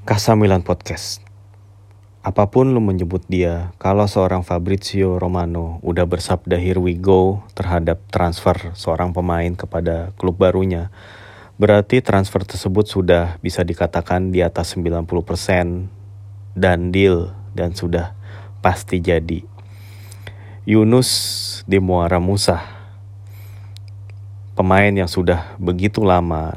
Kasamilan Podcast. Apa pun lu menyebut dia, kalau seorang Fabrizio Romano udah bersabda here we go terhadap transfer seorang pemain kepada klub barunya, berarti transfer tersebut sudah bisa dikatakan di atas 90% dan deal dan sudah pasti jadi. Yunus di Muara Musa, pemain yang sudah begitu lama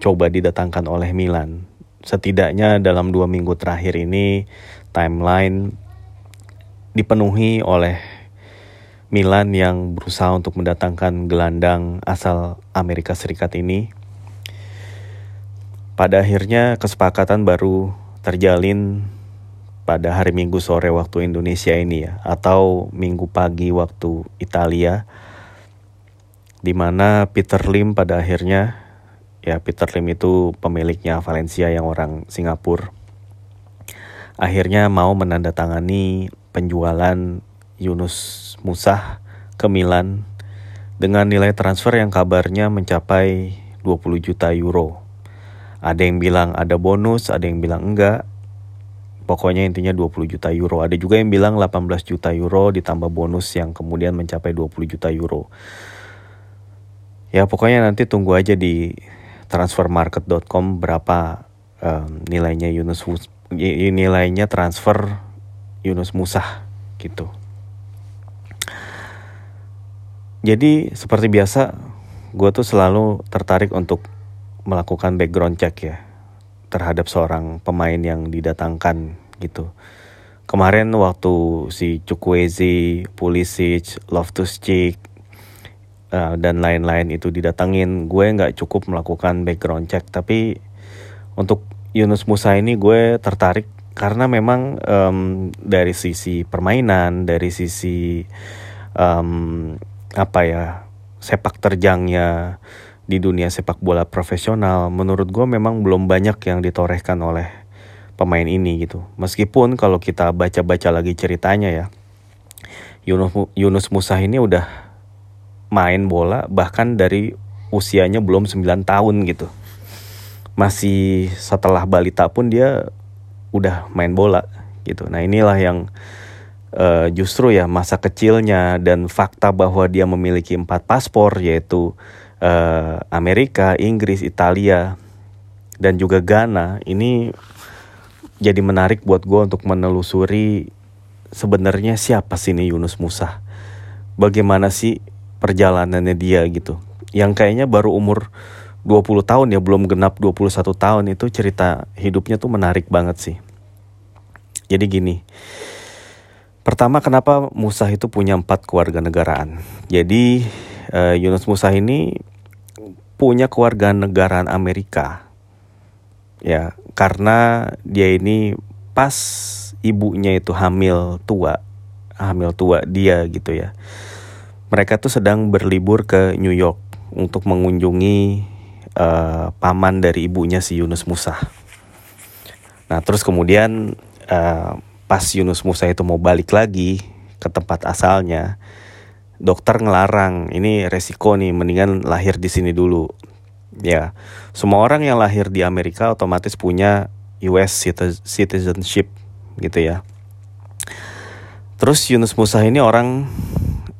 coba didatangkan oleh Milan setidaknya dalam dua minggu terakhir ini timeline dipenuhi oleh Milan yang berusaha untuk mendatangkan gelandang asal Amerika Serikat ini. Pada akhirnya kesepakatan baru terjalin pada hari Minggu sore waktu Indonesia ini ya atau Minggu pagi waktu Italia di mana Peter Lim pada akhirnya ya Peter Lim itu pemiliknya Valencia yang orang Singapura akhirnya mau menandatangani penjualan Yunus Musah ke Milan dengan nilai transfer yang kabarnya mencapai 20 juta euro. Ada yang bilang ada bonus, ada yang bilang enggak. Pokoknya intinya 20 juta euro. Ada juga yang bilang 18 juta euro ditambah bonus yang kemudian mencapai 20 juta euro. Ya pokoknya nanti tunggu aja di transfermarket.com berapa um, nilainya Yunus nilainya transfer Yunus Musah gitu. Jadi seperti biasa, gue tuh selalu tertarik untuk melakukan background check ya terhadap seorang pemain yang didatangkan gitu. Kemarin waktu si Chukwueze, Pulisic, Loftus-Cheek, uh, dan lain-lain itu didatangin gue nggak cukup melakukan background check. Tapi untuk Yunus Musa ini gue tertarik karena memang um, dari sisi permainan dari sisi um, apa ya sepak terjangnya di dunia sepak bola profesional menurut gue memang belum banyak yang ditorehkan oleh pemain ini gitu. Meskipun kalau kita baca-baca lagi ceritanya ya Yunus Yunus Musa ini udah main bola bahkan dari usianya belum 9 tahun gitu. Masih setelah balita pun dia udah main bola gitu. Nah, inilah yang uh, justru ya masa kecilnya dan fakta bahwa dia memiliki empat paspor yaitu uh, Amerika, Inggris, Italia dan juga Ghana ini jadi menarik buat gue untuk menelusuri sebenarnya siapa sih ini Yunus Musa. Bagaimana sih perjalanannya dia gitu. Yang kayaknya baru umur 20 tahun ya, belum genap 21 tahun itu cerita hidupnya tuh menarik banget sih. Jadi gini, pertama kenapa Musa itu punya empat keluarga negaraan. Jadi uh, Yunus Musa ini punya keluarga negaraan Amerika. Ya, karena dia ini pas ibunya itu hamil tua, hamil tua dia gitu ya mereka tuh sedang berlibur ke New York untuk mengunjungi uh, paman dari ibunya si Yunus Musa. Nah terus kemudian uh, pas Yunus Musa itu mau balik lagi ke tempat asalnya, dokter ngelarang ini resiko nih mendingan lahir di sini dulu. Ya, semua orang yang lahir di Amerika otomatis punya US citizenship gitu ya. Terus Yunus Musa ini orang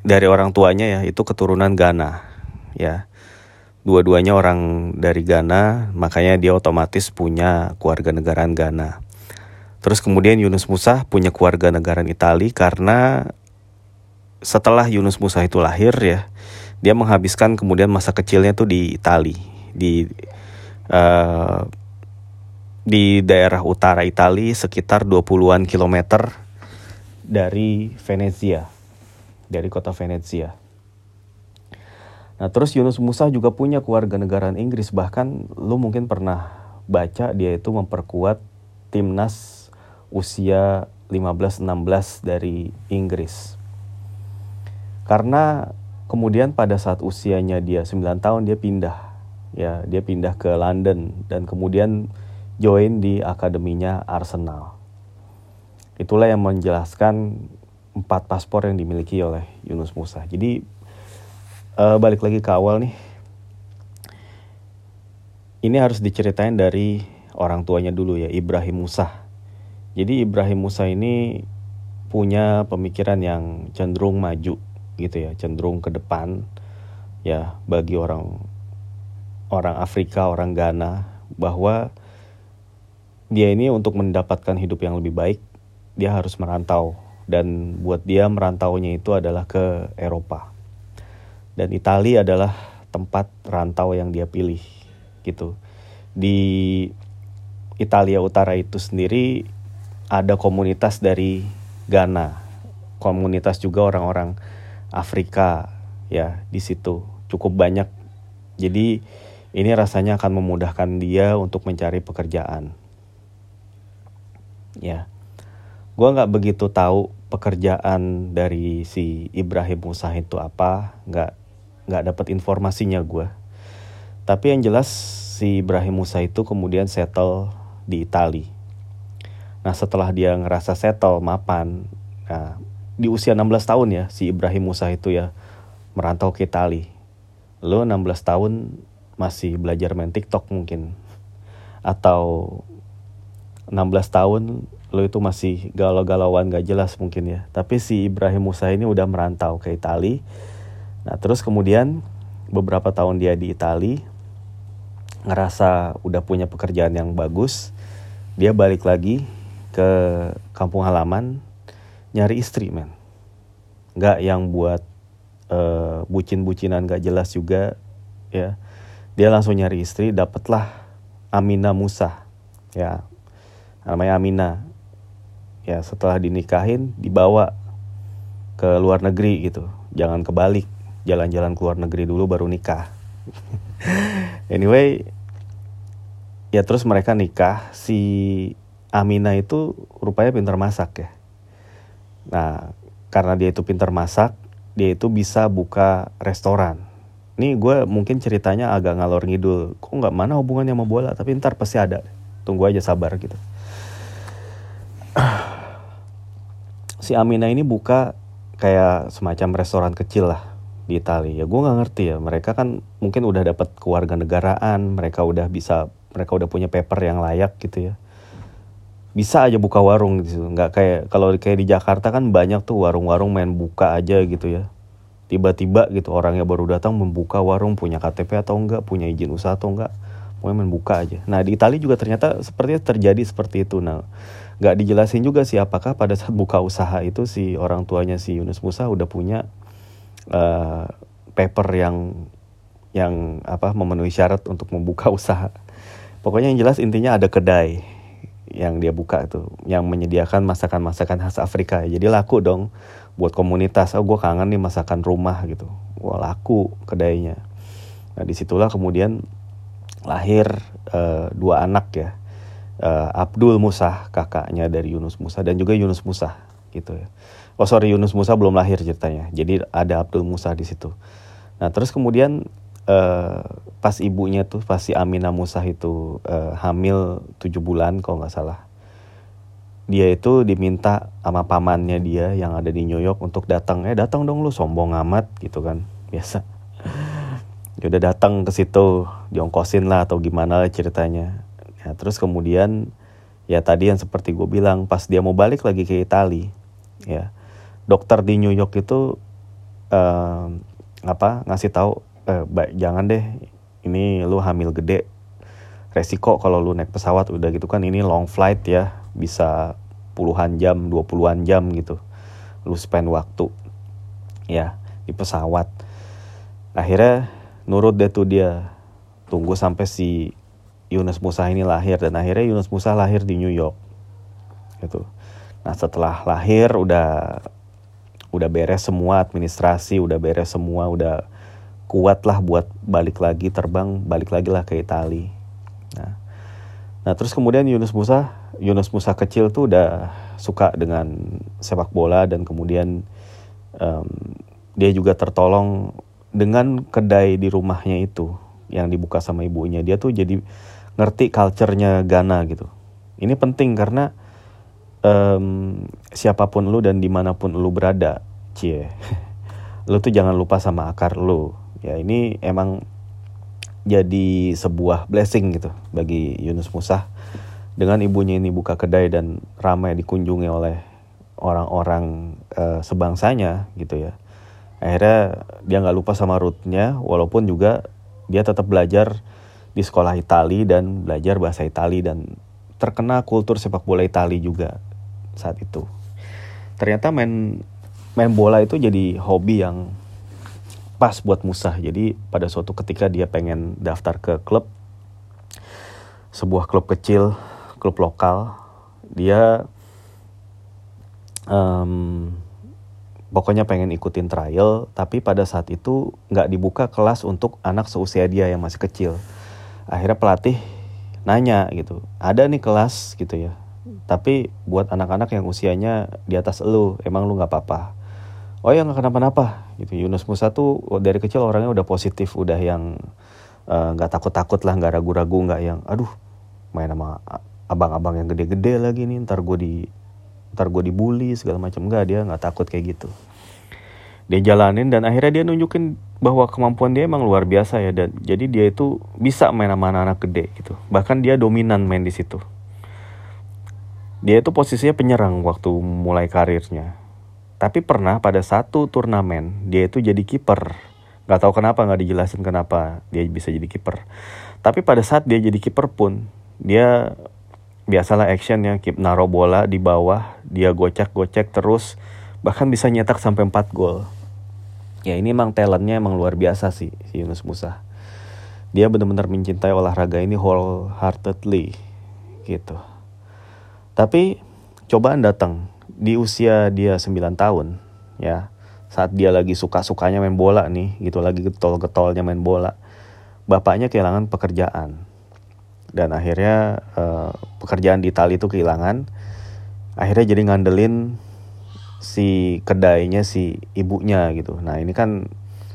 dari orang tuanya ya itu keturunan Ghana ya. Dua-duanya orang dari Ghana makanya dia otomatis punya keluarga negaraan Ghana. Terus kemudian Yunus Musa punya keluarga negaraan Itali karena setelah Yunus Musa itu lahir ya dia menghabiskan kemudian masa kecilnya tuh di Itali di uh, di daerah utara Itali sekitar 20-an kilometer dari Venezia dari kota Venezia. Nah terus Yunus Musa juga punya keluarga negaraan Inggris bahkan lu mungkin pernah baca dia itu memperkuat timnas usia 15-16 dari Inggris. Karena kemudian pada saat usianya dia 9 tahun dia pindah ya dia pindah ke London dan kemudian join di akademinya Arsenal. Itulah yang menjelaskan empat paspor yang dimiliki oleh Yunus Musa. Jadi uh, balik lagi ke awal nih. Ini harus diceritain dari orang tuanya dulu ya Ibrahim Musa. Jadi Ibrahim Musa ini punya pemikiran yang cenderung maju gitu ya, cenderung ke depan ya bagi orang orang Afrika, orang Ghana bahwa dia ini untuk mendapatkan hidup yang lebih baik dia harus merantau dan buat dia merantaunya itu adalah ke Eropa. Dan Italia adalah tempat rantau yang dia pilih gitu. Di Italia Utara itu sendiri ada komunitas dari Ghana, komunitas juga orang-orang Afrika ya di situ cukup banyak. Jadi ini rasanya akan memudahkan dia untuk mencari pekerjaan. Ya, gue nggak begitu tahu pekerjaan dari si Ibrahim Musa itu apa, nggak nggak dapat informasinya gue. Tapi yang jelas si Ibrahim Musa itu kemudian settle di Itali. Nah setelah dia ngerasa settle mapan, nah, di usia 16 tahun ya si Ibrahim Musa itu ya merantau ke Itali. Lo 16 tahun masih belajar main TikTok mungkin. Atau 16 tahun lo itu masih galau-galauan gak jelas mungkin ya. Tapi si Ibrahim Musa ini udah merantau ke Itali. Nah terus kemudian beberapa tahun dia di Itali ngerasa udah punya pekerjaan yang bagus, dia balik lagi ke kampung halaman nyari istri men. Nggak yang buat uh, bucin-bucinan gak jelas juga ya. Dia langsung nyari istri, dapatlah Amina Musa. Ya. Namanya Amina. Ya, setelah dinikahin dibawa ke luar negeri gitu. Jangan kebalik, jalan-jalan ke luar negeri dulu baru nikah. anyway, ya terus mereka nikah. Si Amina itu rupanya pintar masak ya. Nah karena dia itu pintar masak dia itu bisa buka restoran. Ini gue mungkin ceritanya agak ngalor ngidul. Kok nggak mana hubungannya sama bola? Tapi ntar pasti ada. Tunggu aja sabar gitu si Amina ini buka kayak semacam restoran kecil lah di Italia ya gue nggak ngerti ya. Mereka kan mungkin udah dapat keluarga negaraan mereka udah bisa mereka udah punya paper yang layak gitu ya. Bisa aja buka warung gitu nggak kayak kalau kayak di Jakarta kan banyak tuh warung-warung main buka aja gitu ya. Tiba-tiba gitu orangnya baru datang membuka warung punya KTP atau enggak punya izin usaha atau enggak mau main buka aja. Nah di Italia juga ternyata sepertinya terjadi seperti itu. Nah nggak dijelasin juga sih apakah pada saat buka usaha itu si orang tuanya si Yunus Musa udah punya uh, paper yang yang apa memenuhi syarat untuk membuka usaha Pokoknya yang jelas intinya ada kedai yang dia buka tuh yang menyediakan masakan-masakan khas Afrika. Jadi laku dong buat komunitas. Oh gue kangen nih masakan rumah gitu. Wah laku kedainya. Nah di situlah kemudian lahir uh, dua anak ya. Uh, Abdul Musa kakaknya dari Yunus Musa dan juga Yunus Musa gitu ya. Oh sorry Yunus Musa belum lahir ceritanya. Jadi ada Abdul Musa di situ. Nah terus kemudian uh, pas ibunya tuh pas si Amina Musa itu uh, hamil tujuh bulan kalau nggak salah dia itu diminta sama pamannya dia yang ada di New York untuk datang eh datang dong lu sombong amat gitu kan biasa ya udah datang ke situ diongkosin lah atau gimana lah ceritanya ya terus kemudian ya tadi yang seperti gue bilang pas dia mau balik lagi ke Italia ya dokter di New York itu uh, apa ngasih tahu eh, baik jangan deh ini lu hamil gede resiko kalau lu naik pesawat udah gitu kan ini long flight ya bisa puluhan jam 20-an jam gitu. Lu spend waktu ya di pesawat. Akhirnya nurut deh tuh dia tunggu sampai si Yunus Musa ini lahir dan akhirnya Yunus Musa lahir di New York. Gitu. Nah setelah lahir udah udah beres semua administrasi udah beres semua udah kuat lah buat balik lagi terbang balik lagi lah ke Itali. Nah nah terus kemudian Yunus Musa Yunus Musa kecil tuh udah suka dengan sepak bola dan kemudian um, dia juga tertolong dengan kedai di rumahnya itu yang dibuka sama ibunya. Dia tuh jadi ngerti culture-nya Ghana gitu. Ini penting karena um, siapa pun lu dan di mana pun lu berada cie lu tuh jangan lupa sama akar lu. Ya ini emang jadi sebuah blessing gitu bagi Yunus Musa dengan ibunya ini buka kedai dan ramai dikunjungi oleh orang-orang uh, sebangsanya gitu ya. Akhirnya dia nggak lupa sama rootnya walaupun juga dia tetap belajar di sekolah Itali dan belajar bahasa Itali dan terkena kultur sepak bola Itali juga saat itu ternyata main main bola itu jadi hobi yang pas buat Musa. Jadi pada suatu ketika dia pengen daftar ke klub, sebuah klub kecil, klub lokal, dia um, pokoknya pengen ikutin trial, tapi pada saat itu nggak dibuka kelas untuk anak seusia dia yang masih kecil. Akhirnya pelatih nanya gitu, ada nih kelas gitu ya, tapi buat anak-anak yang usianya di atas lu, emang lu nggak apa-apa? Oh ya nggak kenapa-napa gitu. Yunus Musa tuh dari kecil orangnya udah positif udah yang eh, nggak uh, takut-takut lah nggak ragu-ragu nggak yang aduh main sama abang-abang yang gede-gede lagi nih ntar gue di ntar gue dibully segala macam. Nggak dia nggak takut kayak gitu dia jalanin dan akhirnya dia nunjukin bahwa kemampuan dia emang luar biasa ya dan jadi dia itu bisa main sama anak-anak gede gitu bahkan dia dominan main di situ dia itu posisinya penyerang waktu mulai karirnya tapi pernah pada satu turnamen dia itu jadi kiper. Gak tahu kenapa nggak dijelasin kenapa dia bisa jadi kiper. Tapi pada saat dia jadi kiper pun dia biasalah action yang keep naro bola di bawah, dia gocek-gocek terus bahkan bisa nyetak sampai 4 gol. Ya ini emang talentnya emang luar biasa sih si Yunus Musa. Dia benar-benar mencintai olahraga ini wholeheartedly gitu. Tapi cobaan datang di usia dia 9 tahun ya saat dia lagi suka-sukanya main bola nih gitu lagi getol-getolnya main bola bapaknya kehilangan pekerjaan dan akhirnya uh, pekerjaan di Itali itu kehilangan akhirnya jadi ngandelin si kedainya si ibunya gitu. Nah ini kan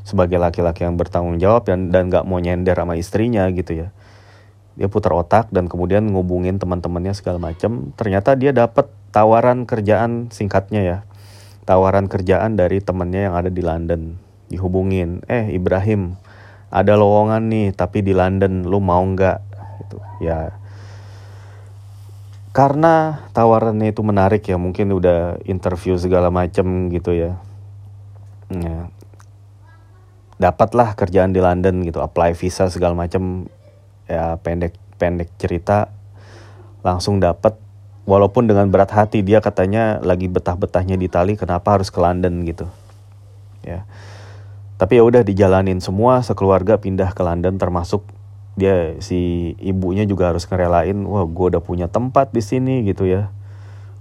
sebagai laki-laki yang bertanggung jawab dan dan nggak mau nyender sama istrinya gitu ya. Dia putar otak dan kemudian ngubungin teman-temannya segala macam ternyata dia dapat tawaran kerjaan singkatnya ya. Tawaran kerjaan dari temennya yang ada di London. Dihubungin eh Ibrahim ada lowongan nih tapi di London lu mau nggak? Gitu. Ya karena tawarannya itu menarik ya mungkin udah interview segala macem gitu ya, ya. Dapatlah kerjaan di London gitu apply visa segala macem. Ya pendek pendek cerita langsung dapat walaupun dengan berat hati dia katanya lagi betah-betahnya di Itali kenapa harus ke London gitu. Ya. Tapi ya udah dijalanin semua sekeluarga pindah ke London termasuk dia si ibunya juga harus ngerelain wah gue udah punya tempat di sini gitu ya.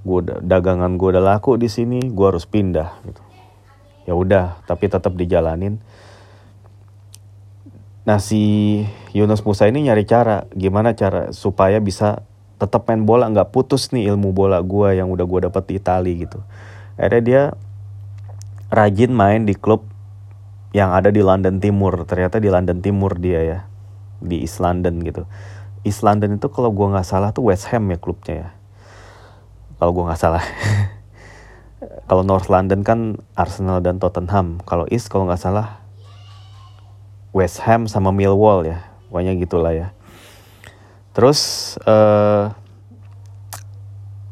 Gue dagangan gue udah laku di sini gue harus pindah gitu. Ya udah tapi tetap dijalanin. Nah si Yunus Musa ini nyari cara gimana cara supaya bisa tetap main bola nggak putus nih ilmu bola gue yang udah gue dapet di Itali gitu. Akhirnya dia rajin main di klub yang ada di London Timur ternyata di London Timur dia ya di East London gitu. East London itu kalau gue nggak salah tuh West Ham ya klubnya ya. Kalau gue nggak salah. Kalau North London kan Arsenal dan Tottenham. Kalau East kalau nggak salah West Ham sama Millwall ya. Pokoknya gitulah ya. Terus uh,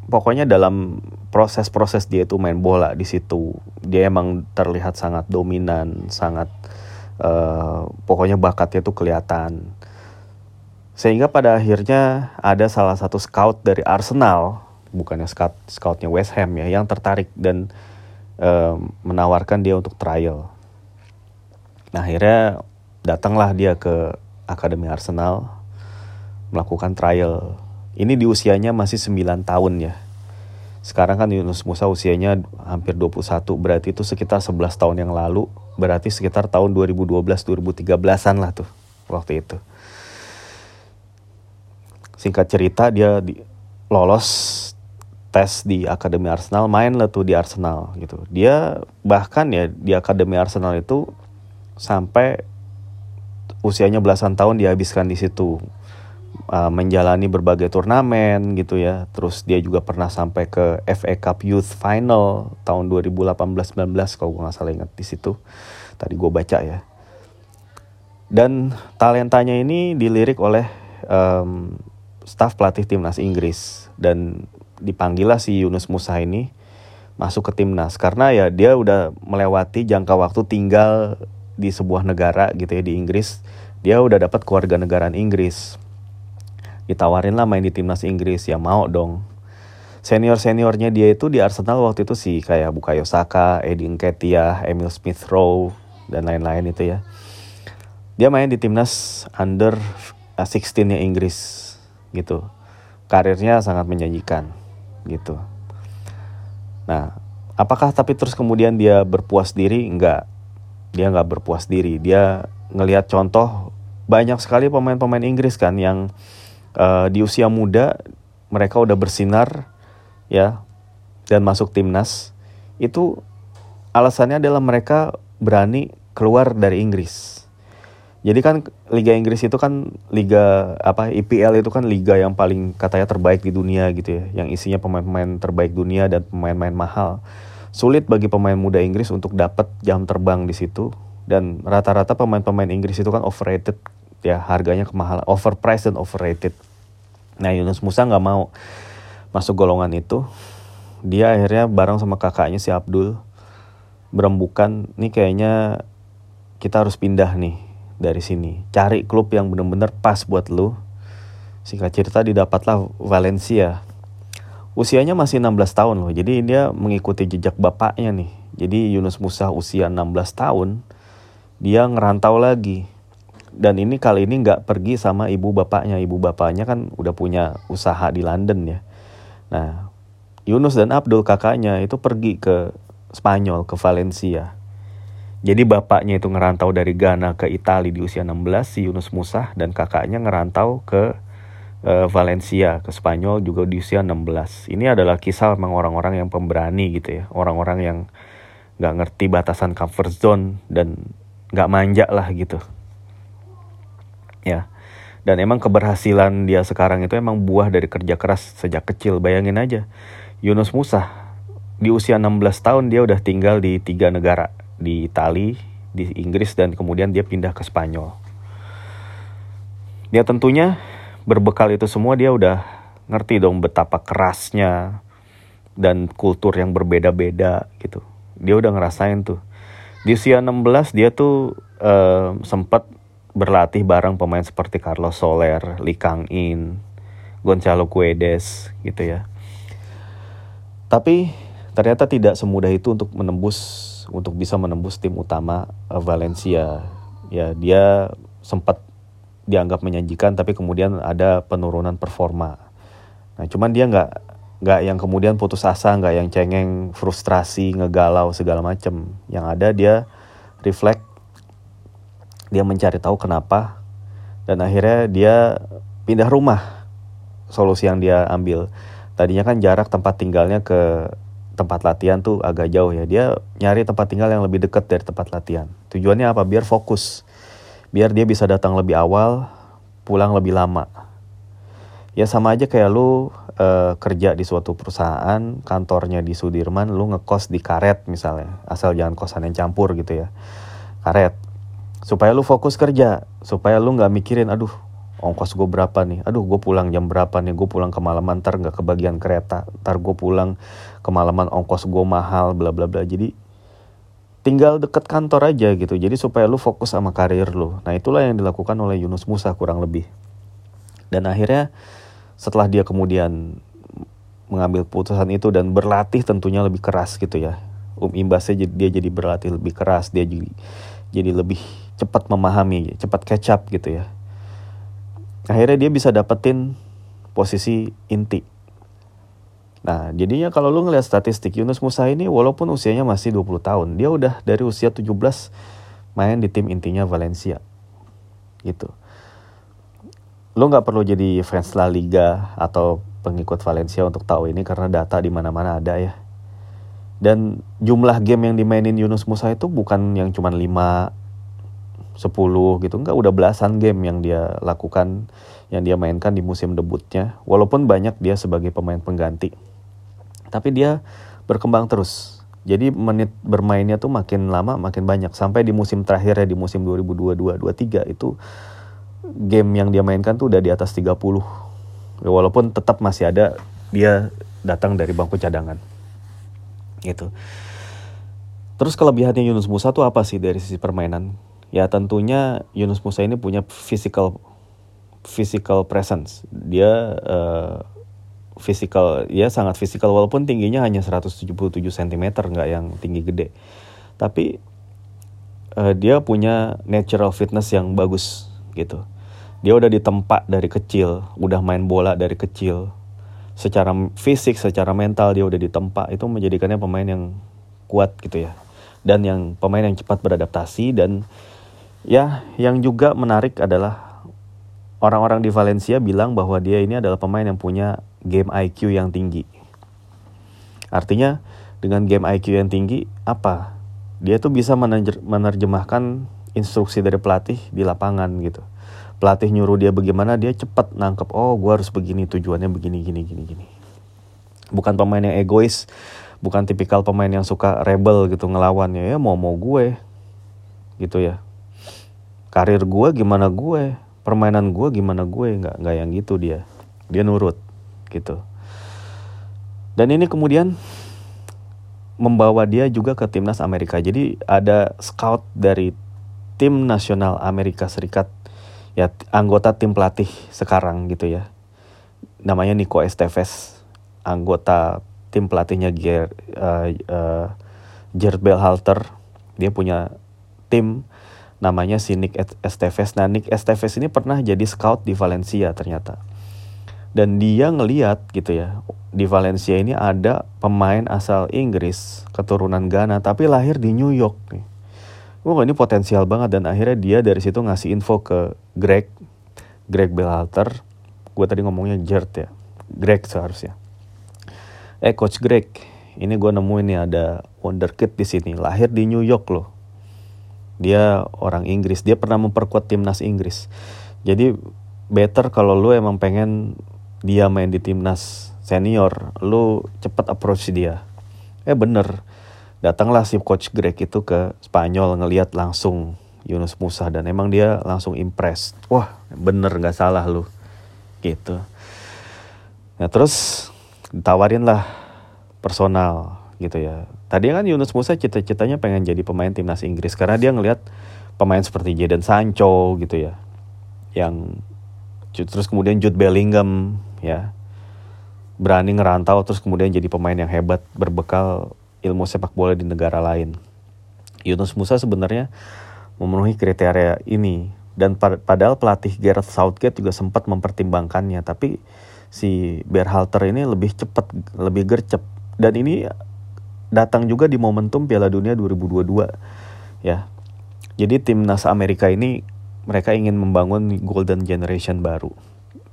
pokoknya dalam proses-proses dia itu main bola di situ, dia emang terlihat sangat dominan, sangat uh, pokoknya bakatnya tuh kelihatan. Sehingga pada akhirnya ada salah satu scout dari Arsenal, bukannya scout scoutnya West Ham ya, yang tertarik dan uh, menawarkan dia untuk trial. Nah akhirnya datanglah dia ke Akademi Arsenal melakukan trial. Ini di usianya masih 9 tahun ya. Sekarang kan Yunus Musa usianya hampir 21, berarti itu sekitar 11 tahun yang lalu, berarti sekitar tahun 2012-2013an lah tuh waktu itu. Singkat cerita dia di, lolos tes di Akademi Arsenal, main lah tuh di Arsenal gitu. Dia bahkan ya di Akademi Arsenal itu sampai usianya belasan tahun dihabiskan di situ uh, menjalani berbagai turnamen gitu ya. Terus dia juga pernah sampai ke FA Cup Youth Final tahun 2018-19 kalau gue nggak salah ingat di situ. Tadi gue baca ya. Dan talentanya ini dilirik oleh um, staf pelatih timnas Inggris dan dipanggillah si Yunus Musa ini masuk ke timnas. Karena ya dia udah melewati jangka waktu tinggal di sebuah negara gitu ya di Inggris. Dia udah dapat keluarga negaraan Inggris. Ditawarin lah main di timnas Inggris ya mau dong. Senior seniornya dia itu di Arsenal waktu itu sih kayak Bukayo Saka, Eddie Nketiah, Emil Smith Rowe dan lain-lain itu ya. Dia main di timnas under 16-nya Inggris gitu karirnya sangat menjanjikan gitu Nah, apakah tapi terus kemudian dia berpuas diri? Enggak. Dia nggak berpuas diri. Dia ngelihat contoh banyak sekali pemain-pemain Inggris kan yang uh, di usia muda mereka udah bersinar ya dan masuk timnas. Itu alasannya adalah mereka berani keluar dari Inggris jadi kan Liga Inggris itu kan liga apa IPL itu kan liga yang paling katanya terbaik di dunia gitu ya, yang isinya pemain-pemain terbaik dunia dan pemain-pemain mahal. Sulit bagi pemain muda Inggris untuk dapat jam terbang di situ dan rata-rata pemain-pemain Inggris itu kan overrated ya harganya kemahalan, overpriced dan overrated. Nah Yunus Musa nggak mau masuk golongan itu. Dia akhirnya bareng sama kakaknya si Abdul berembukan, nih kayaknya kita harus pindah nih dari sini. Cari klub yang bener-bener pas buat lu. Singkat cerita didapatlah Valencia. Usianya masih 16 tahun loh. Jadi dia mengikuti jejak bapaknya nih. Jadi Yunus Musa usia 16 tahun. Dia ngerantau lagi. Dan ini kali ini nggak pergi sama ibu bapaknya. Ibu bapaknya kan udah punya usaha di London ya. Nah, Yunus dan Abdul kakaknya itu pergi ke Spanyol, ke Valencia jadi bapaknya itu ngerantau dari Ghana ke Italia di usia 16 si Yunus Musa dan kakaknya ngerantau ke uh, Valencia ke Spanyol juga di usia 16. Ini adalah kisah memang orang-orang yang pemberani gitu ya, orang-orang yang nggak ngerti batasan comfort zone dan nggak manja lah gitu. Ya. Dan emang keberhasilan dia sekarang itu emang buah dari kerja keras sejak kecil. Bayangin aja, Yunus Musa di usia 16 tahun dia udah tinggal di tiga negara di Itali, di Inggris dan kemudian dia pindah ke Spanyol. Dia tentunya berbekal itu semua dia udah ngerti dong betapa kerasnya dan kultur yang berbeda-beda gitu. Dia udah ngerasain tuh. Di usia 16 dia tuh uh, sempat berlatih bareng pemain seperti Carlos Soler, Lee Kang In, Gonzalo Guedes gitu ya. Tapi ternyata tidak semudah itu untuk menembus untuk bisa menembus tim utama uh, Valencia. Ya, dia sempat dianggap menjanjikan tapi kemudian ada penurunan performa. Nah, cuman dia nggak nggak yang kemudian putus asa, nggak yang cengeng, frustrasi, ngegalau segala macem. Yang ada dia reflect, dia mencari tahu kenapa, dan akhirnya dia pindah rumah. Solusi yang dia ambil, tadinya kan jarak tempat tinggalnya ke tempat latihan tuh agak jauh ya. Dia nyari tempat tinggal yang lebih dekat dari tempat latihan. Tujuannya apa? Biar fokus. Biar dia bisa datang lebih awal, pulang lebih lama. Ya sama aja kayak lu uh, kerja di suatu perusahaan, kantornya di Sudirman, lu ngekos di karet misalnya. Asal jangan kosan yang campur gitu ya. Karet. Supaya lu fokus kerja, supaya lu nggak mikirin, aduh ongkos gue berapa nih? Aduh gue pulang jam berapa nih? Gue pulang kemalaman ntar nggak kebagian kereta. Ntar gue pulang kemalaman ongkos gue mahal bla bla bla. Jadi tinggal deket kantor aja gitu. Jadi supaya lu fokus sama karir lu. Nah itulah yang dilakukan oleh Yunus Musa kurang lebih. Dan akhirnya setelah dia kemudian mengambil putusan itu dan berlatih tentunya lebih keras gitu ya. Um imbasnya dia jadi berlatih lebih keras. Dia jadi jadi lebih cepat memahami cepat catch up gitu ya akhirnya dia bisa dapetin posisi inti. Nah, jadinya kalau lu ngeliat statistik Yunus Musa ini walaupun usianya masih 20 tahun, dia udah dari usia 17 main di tim intinya Valencia. Gitu. Lu nggak perlu jadi fans La Liga atau pengikut Valencia untuk tahu ini karena data di mana-mana ada ya. Dan jumlah game yang dimainin Yunus Musa itu bukan yang cuma 5 10 gitu. Enggak udah belasan game yang dia lakukan yang dia mainkan di musim debutnya. Walaupun banyak dia sebagai pemain pengganti. Tapi dia berkembang terus. Jadi menit bermainnya tuh makin lama makin banyak. Sampai di musim terakhirnya di musim 2022-23 itu game yang dia mainkan tuh udah di atas 30 walaupun tetap masih ada dia datang dari bangku cadangan. Gitu. Terus kelebihannya Yunus Musa tuh apa sih dari sisi permainan ya tentunya Yunus Musa ini punya physical physical presence. Dia uh, physical ya sangat physical walaupun tingginya hanya 177 cm nggak yang tinggi gede. Tapi uh, dia punya natural fitness yang bagus gitu. Dia udah ditempa dari kecil udah main bola dari kecil. Secara fisik secara mental dia udah ditempa. Itu menjadikannya pemain yang kuat gitu ya. Dan yang pemain yang cepat beradaptasi dan ya yang juga menarik adalah orang-orang di Valencia bilang bahwa dia ini adalah pemain yang punya game IQ yang tinggi. Artinya dengan game IQ yang tinggi apa? Dia tuh bisa menerjemahkan instruksi dari pelatih di lapangan gitu. Pelatih nyuruh dia bagaimana dia cepat nangkep oh gue harus begini tujuannya begini gini gini gini. Bukan pemain yang egois bukan tipikal pemain yang suka rebel gitu ngelawan ya, ya mau mau gue. Gitu ya karir gue gimana gue permainan gue gimana gue nggak nggak yang gitu dia dia nurut gitu dan ini kemudian membawa dia juga ke timnas Amerika jadi ada scout dari tim nasional Amerika Serikat ya anggota tim pelatih sekarang gitu ya. Namanya Nico Esteves, anggota tim pelatihnya Ger, uh, uh, Gerd Belhalter. Dia punya tim namanya si Nick Esteves. Nah, Nick Esteves ini pernah jadi scout di Valencia ternyata. Dan dia ngeliat gitu ya, di Valencia ini ada pemain asal Inggris, keturunan Ghana, tapi lahir di New York nih. Wah ini potensial banget dan akhirnya dia dari situ ngasih info ke Greg Greg Belhalter. Gue tadi ngomongnya Jert ya Greg seharusnya. Eh coach Greg ini gue nemuin nih ada wonderkid di sini. Lahir di New York loh dia orang Inggris. Dia pernah memperkuat timnas Inggris. Jadi better kalau lu emang pengen dia main di timnas senior lu cepet approach dia. Eh bener. Datanglah si coach Greg itu ke Spanyol ngeliat langsung Yunus Musa dan emang dia langsung impress wah bener nggak salah lu. Gitu. Nah terus ditawarin lah personal gitu ya tadi kan Yunus Musa cita-citanya pengen jadi pemain timnas Inggris karena dia ngelihat pemain seperti Jadon Sancho gitu ya yang terus kemudian Jude Bellingham ya berani ngerantau terus kemudian jadi pemain yang hebat berbekal ilmu sepak bola di negara lain. Yunus Musa sebenarnya memenuhi kriteria ini dan padahal pelatih Gareth Southgate juga sempat mempertimbangkannya tapi si Berhalter ini lebih cepat, lebih gercep dan ini datang juga di momentum Piala Dunia 2022 ya. Jadi timnas Amerika ini mereka ingin membangun golden generation baru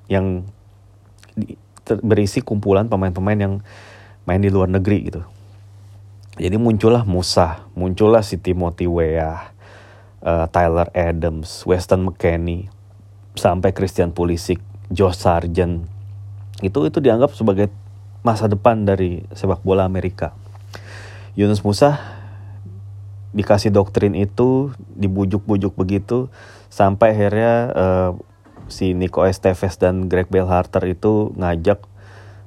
yang berisi kumpulan pemain-pemain yang main di luar negeri gitu. Jadi muncullah Musa, muncullah si Timothy Weah, uh, Tyler Adams, Weston McKennie, sampai Christian Pulisic, Josh Sargent. Itu itu dianggap sebagai masa depan dari sepak bola Amerika. Yunus Musa dikasih doktrin itu, dibujuk-bujuk begitu, sampai akhirnya uh, si Nico Esteves dan Greg Belharter itu ngajak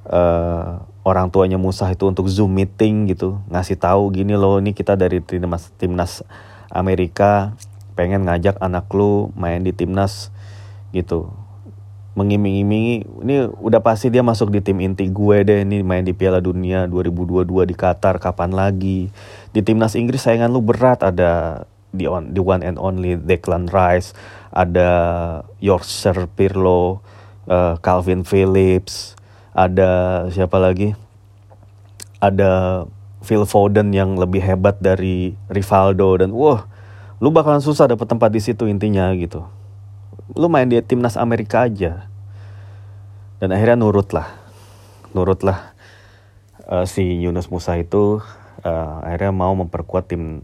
uh, orang tuanya Musa itu untuk zoom meeting gitu. Ngasih tahu gini loh ini kita dari timnas timnas Amerika pengen ngajak anak lu main di timnas gitu mengiming-imingi. Ini udah pasti dia masuk di tim inti gue deh. Ini main di Piala Dunia 2022 di Qatar kapan lagi? Di timnas Inggris saingan lu berat. Ada di on di one and only Declan Rice ada Yorkshire Pirlo uh, Calvin Phillips ada siapa lagi? Ada Phil Foden yang lebih hebat dari Rivaldo dan wah lu bakalan susah dapet tempat di situ intinya gitu lu main di timnas Amerika aja. Dan akhirnya nurut lah nurut lah uh, si Yunus Musa itu uh, akhirnya mau memperkuat tim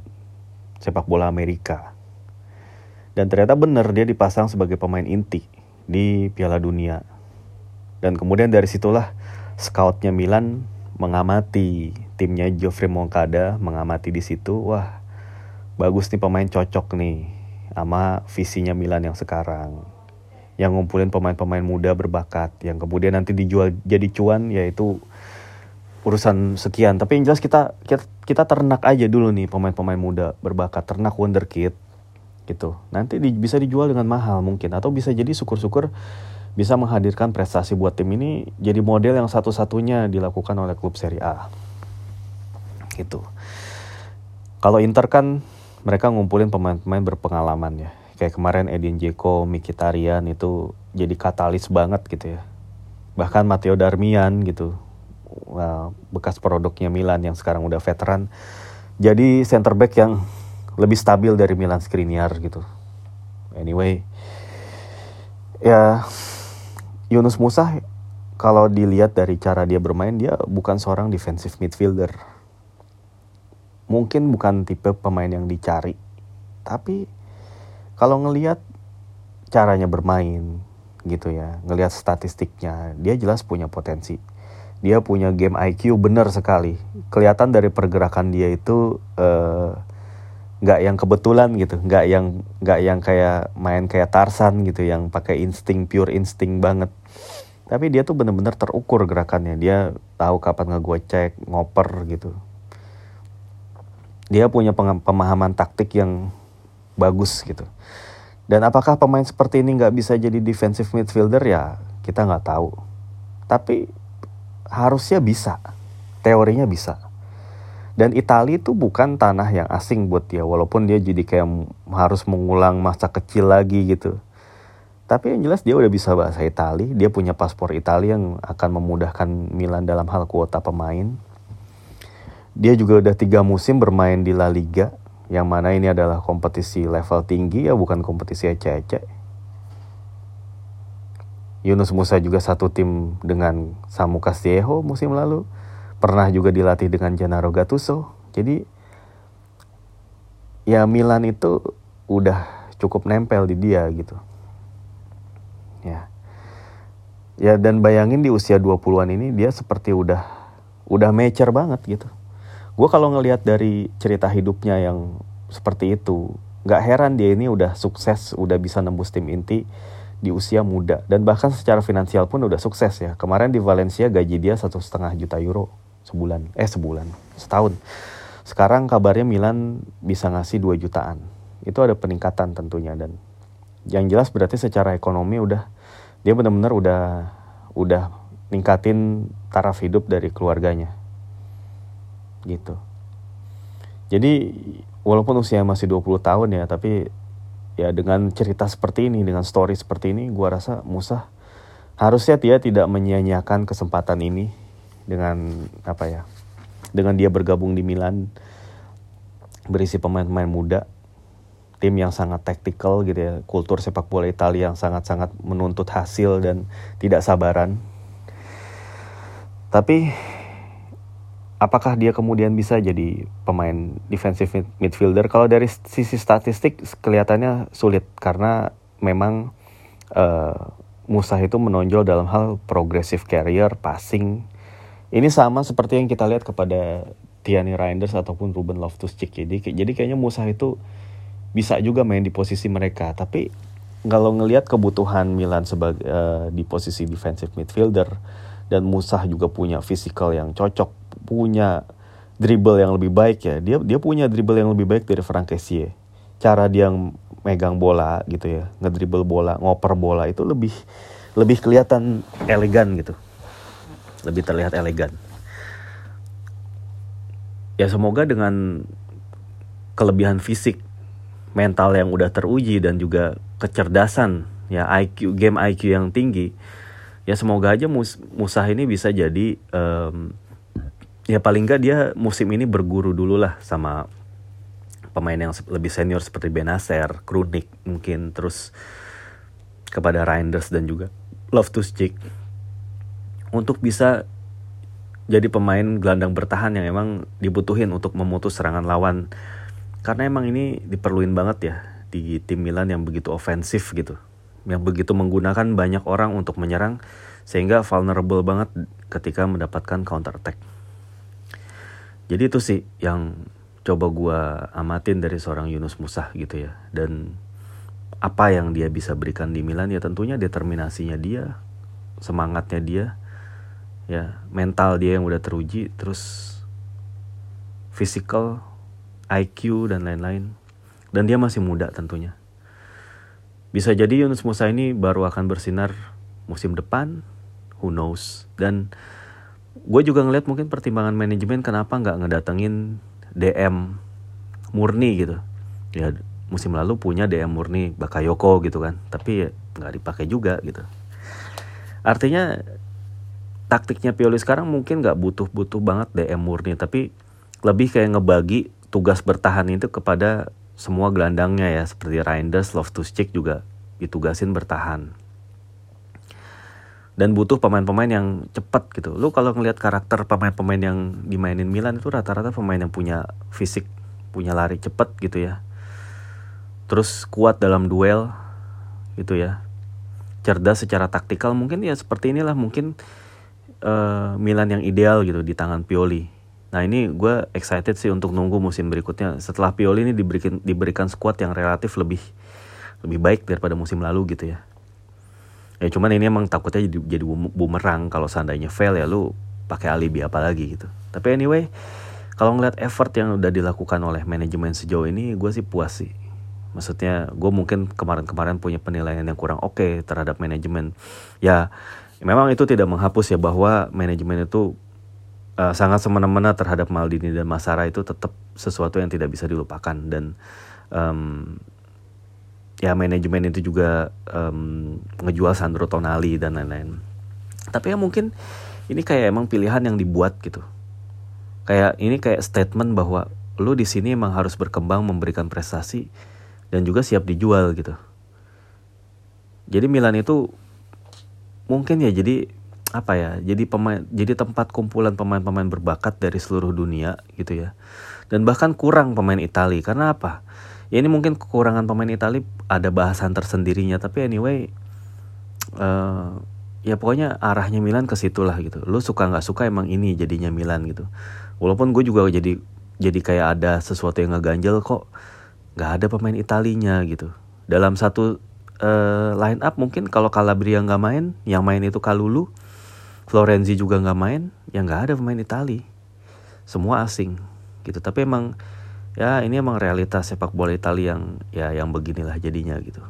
sepak bola Amerika. Dan ternyata bener dia dipasang sebagai pemain inti di Piala Dunia. Dan kemudian dari situlah scoutnya Milan mengamati timnya Geoffrey Moncada mengamati di situ wah bagus nih pemain cocok nih sama visinya Milan yang sekarang yang ngumpulin pemain-pemain muda berbakat yang kemudian nanti dijual jadi cuan yaitu urusan sekian. Tapi yang jelas kita kita, kita ternak aja dulu nih pemain-pemain muda berbakat ternak wonderkid gitu. Nanti di, bisa dijual dengan mahal mungkin atau bisa jadi syukur-syukur bisa menghadirkan prestasi buat tim ini jadi model yang satu-satunya dilakukan oleh klub Serie A. Gitu. Kalau Inter kan mereka ngumpulin pemain-pemain berpengalaman ya kayak kemarin Edin Dzeko, Mikitarian itu jadi katalis banget gitu ya. Bahkan Matteo Darmian gitu, bekas produknya Milan yang sekarang udah veteran, jadi center back yang lebih stabil dari Milan Skriniar gitu. Anyway, ya Yunus Musa kalau dilihat dari cara dia bermain dia bukan seorang defensive midfielder. Mungkin bukan tipe pemain yang dicari, tapi kalau ngelihat caranya bermain gitu ya, ngelihat statistiknya, dia jelas punya potensi. Dia punya game IQ bener sekali. Kelihatan dari pergerakan dia itu eh, nggak uh, yang kebetulan gitu, nggak yang nggak yang kayak main kayak Tarsan gitu, yang pakai insting pure insting banget. Tapi dia tuh bener-bener terukur gerakannya. Dia tahu kapan ngegocek, ngoper gitu. Dia punya pemahaman taktik yang bagus gitu. Dan apakah pemain seperti ini nggak bisa jadi defensive midfielder ya kita nggak tahu. Tapi harusnya bisa, teorinya bisa. Dan Italia itu bukan tanah yang asing buat dia, walaupun dia jadi kayak harus mengulang masa kecil lagi gitu. Tapi yang jelas dia udah bisa bahasa Italia, dia punya paspor Italia yang akan memudahkan Milan dalam hal kuota pemain. Dia juga udah tiga musim bermain di La Liga, yang mana ini adalah kompetisi level tinggi ya bukan kompetisi ecek-ecek. Yunus Musa juga satu tim dengan Samu Castillejo musim lalu. Pernah juga dilatih dengan Gennaro Gattuso. Jadi ya Milan itu udah cukup nempel di dia gitu. Ya. Ya dan bayangin di usia 20-an ini dia seperti udah udah mature banget gitu gue kalau ngelihat dari cerita hidupnya yang seperti itu nggak heran dia ini udah sukses udah bisa nembus tim inti di usia muda. Dan bahkan secara finansial pun udah sukses ya. Kemarin di Valencia gaji dia satu setengah juta euro sebulan. Eh sebulan. Setahun. Sekarang kabarnya Milan bisa ngasih 2 jutaan. Itu ada peningkatan tentunya. Dan yang jelas berarti secara ekonomi udah dia benar-benar udah udah ningkatin taraf hidup dari keluarganya gitu. Jadi walaupun usia masih 20 tahun ya, tapi ya dengan cerita seperti ini, dengan story seperti ini, gua rasa Musa harusnya dia tidak menyia-nyiakan kesempatan ini dengan apa ya? Dengan dia bergabung di Milan berisi pemain-pemain muda, tim yang sangat taktikal gitu ya, kultur sepak bola Italia yang sangat-sangat menuntut hasil dan tidak sabaran. Tapi apakah dia kemudian bisa jadi pemain defensive midfielder? Kalau dari sisi statistik kelihatannya sulit karena memang uh, Musa itu menonjol dalam hal progressive carrier, passing. Ini sama seperti yang kita lihat kepada Tiani Reinders ataupun Ruben Loftus-Cheek. Jadi, jadi kayaknya Musa itu bisa juga main di posisi mereka. Tapi kalau ngelihat kebutuhan Milan sebagai uh, di posisi defensive midfielder dan Musa juga punya physical yang cocok punya dribble yang lebih baik ya. Dia dia punya dribble yang lebih baik dari Frank Kessie. Cara dia megang bola gitu ya, ngedribble bola, ngoper bola itu lebih lebih kelihatan elegan gitu. Lebih terlihat elegan. Ya semoga dengan kelebihan fisik, mental yang udah teruji dan juga kecerdasan ya IQ game IQ yang tinggi ya semoga aja Mus Musah ini bisa jadi um, ya paling nggak dia musim ini berguru dulu lah sama pemain yang lebih senior seperti Benacer, Krunik mungkin terus kepada Reinders dan juga to Stick untuk bisa jadi pemain gelandang bertahan yang emang dibutuhin untuk memutus serangan lawan. Karena emang ini diperluin banget ya di tim Milan yang begitu ofensif gitu. Yang begitu menggunakan banyak orang untuk menyerang sehingga vulnerable banget ketika mendapatkan counter attack jadi itu sih yang coba gue amatin dari seorang Yunus Musah gitu ya dan apa yang dia bisa berikan di Milan ya tentunya determinasinya dia, semangatnya dia, ya mental dia yang udah teruji, terus physical, IQ dan lain-lain. Dan dia masih muda tentunya. Bisa jadi Yunus Musa ini baru akan bersinar musim depan, who knows. Dan gue juga ngeliat mungkin pertimbangan manajemen kenapa nggak ngedatengin DM murni gitu. Ya musim lalu punya DM murni Bakayoko gitu kan tapi nggak dipakai juga gitu. Artinya taktiknya Pioli sekarang mungkin nggak butuh-butuh banget DM murni tapi lebih kayak ngebagi tugas bertahan itu kepada semua gelandangnya ya. Seperti Reinders, Loftus-Cheek juga ditugasin bertahan dan butuh pemain-pemain yang cepat gitu. Lu kalau ngelihat karakter pemain-pemain yang dimainin Milan itu rata-rata pemain yang punya fisik, punya lari cepat gitu ya. Terus kuat dalam duel gitu ya. Cerdas secara taktikal mungkin ya seperti inilah mungkin uh, Milan yang ideal gitu di tangan Pioli. Nah ini gue excited sih untuk nunggu musim berikutnya. Setelah Pioli ini diberikan diberikan squad yang relatif lebih lebih baik daripada musim lalu gitu ya ya cuman ini emang takutnya jadi jadi bumerang kalau seandainya fail ya lu pakai alibi apa lagi gitu. Tapi anyway kalau ngeliat effort yang udah dilakukan oleh manajemen sejauh ini gue sih puas sih. Maksudnya gue mungkin kemarin-kemarin punya penilaian yang kurang oke okay terhadap manajemen. Ya memang itu tidak menghapus ya bahwa manajemen itu uh, sangat semena-mena terhadap Maldini dan Masara itu tetap sesuatu yang tidak bisa dilupakan. Dan um, ya manajemen itu juga um, ngejual Sandro Tonali dan lain-lain tapi ya mungkin ini kayak emang pilihan yang dibuat gitu kayak ini kayak statement bahwa lu di sini emang harus berkembang memberikan prestasi dan juga siap dijual gitu. Jadi Milan itu mungkin ya jadi apa ya? Jadi pemain jadi tempat kumpulan pemain-pemain berbakat dari seluruh dunia gitu ya. Dan bahkan kurang pemain Italia karena apa? Ya ini mungkin kekurangan pemain Italia ada bahasan tersendirinya tapi anyway uh, ya pokoknya arahnya Milan ke situ lah gitu. Lu suka nggak suka emang ini jadinya Milan gitu. Walaupun gue juga jadi jadi kayak ada sesuatu yang ngeganjel kok nggak ada pemain Italinya gitu dalam satu uh, line up mungkin kalau Calabria nggak main yang main itu Kalulu Florenzi juga nggak main ya nggak ada pemain Itali semua asing gitu tapi emang ya ini emang realitas sepak bola Italia yang ya yang beginilah jadinya gitu.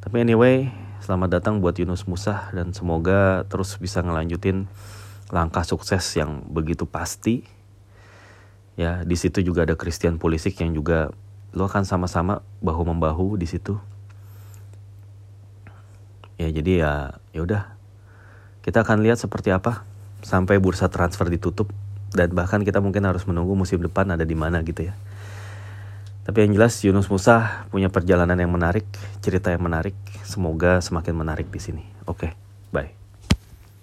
Tapi anyway selamat datang buat Yunus Musa dan semoga terus bisa ngelanjutin langkah sukses yang begitu pasti. Ya di situ juga ada Christian Pulisic yang juga lo akan sama-sama bahu membahu di situ. Ya jadi ya ya udah. Kita akan lihat seperti apa sampai bursa transfer ditutup dan bahkan kita mungkin harus menunggu musim depan ada di mana gitu ya. Tapi yang jelas Yunus Musa punya perjalanan yang menarik cerita yang menarik. Semoga semakin menarik di sini. Oke okay, bye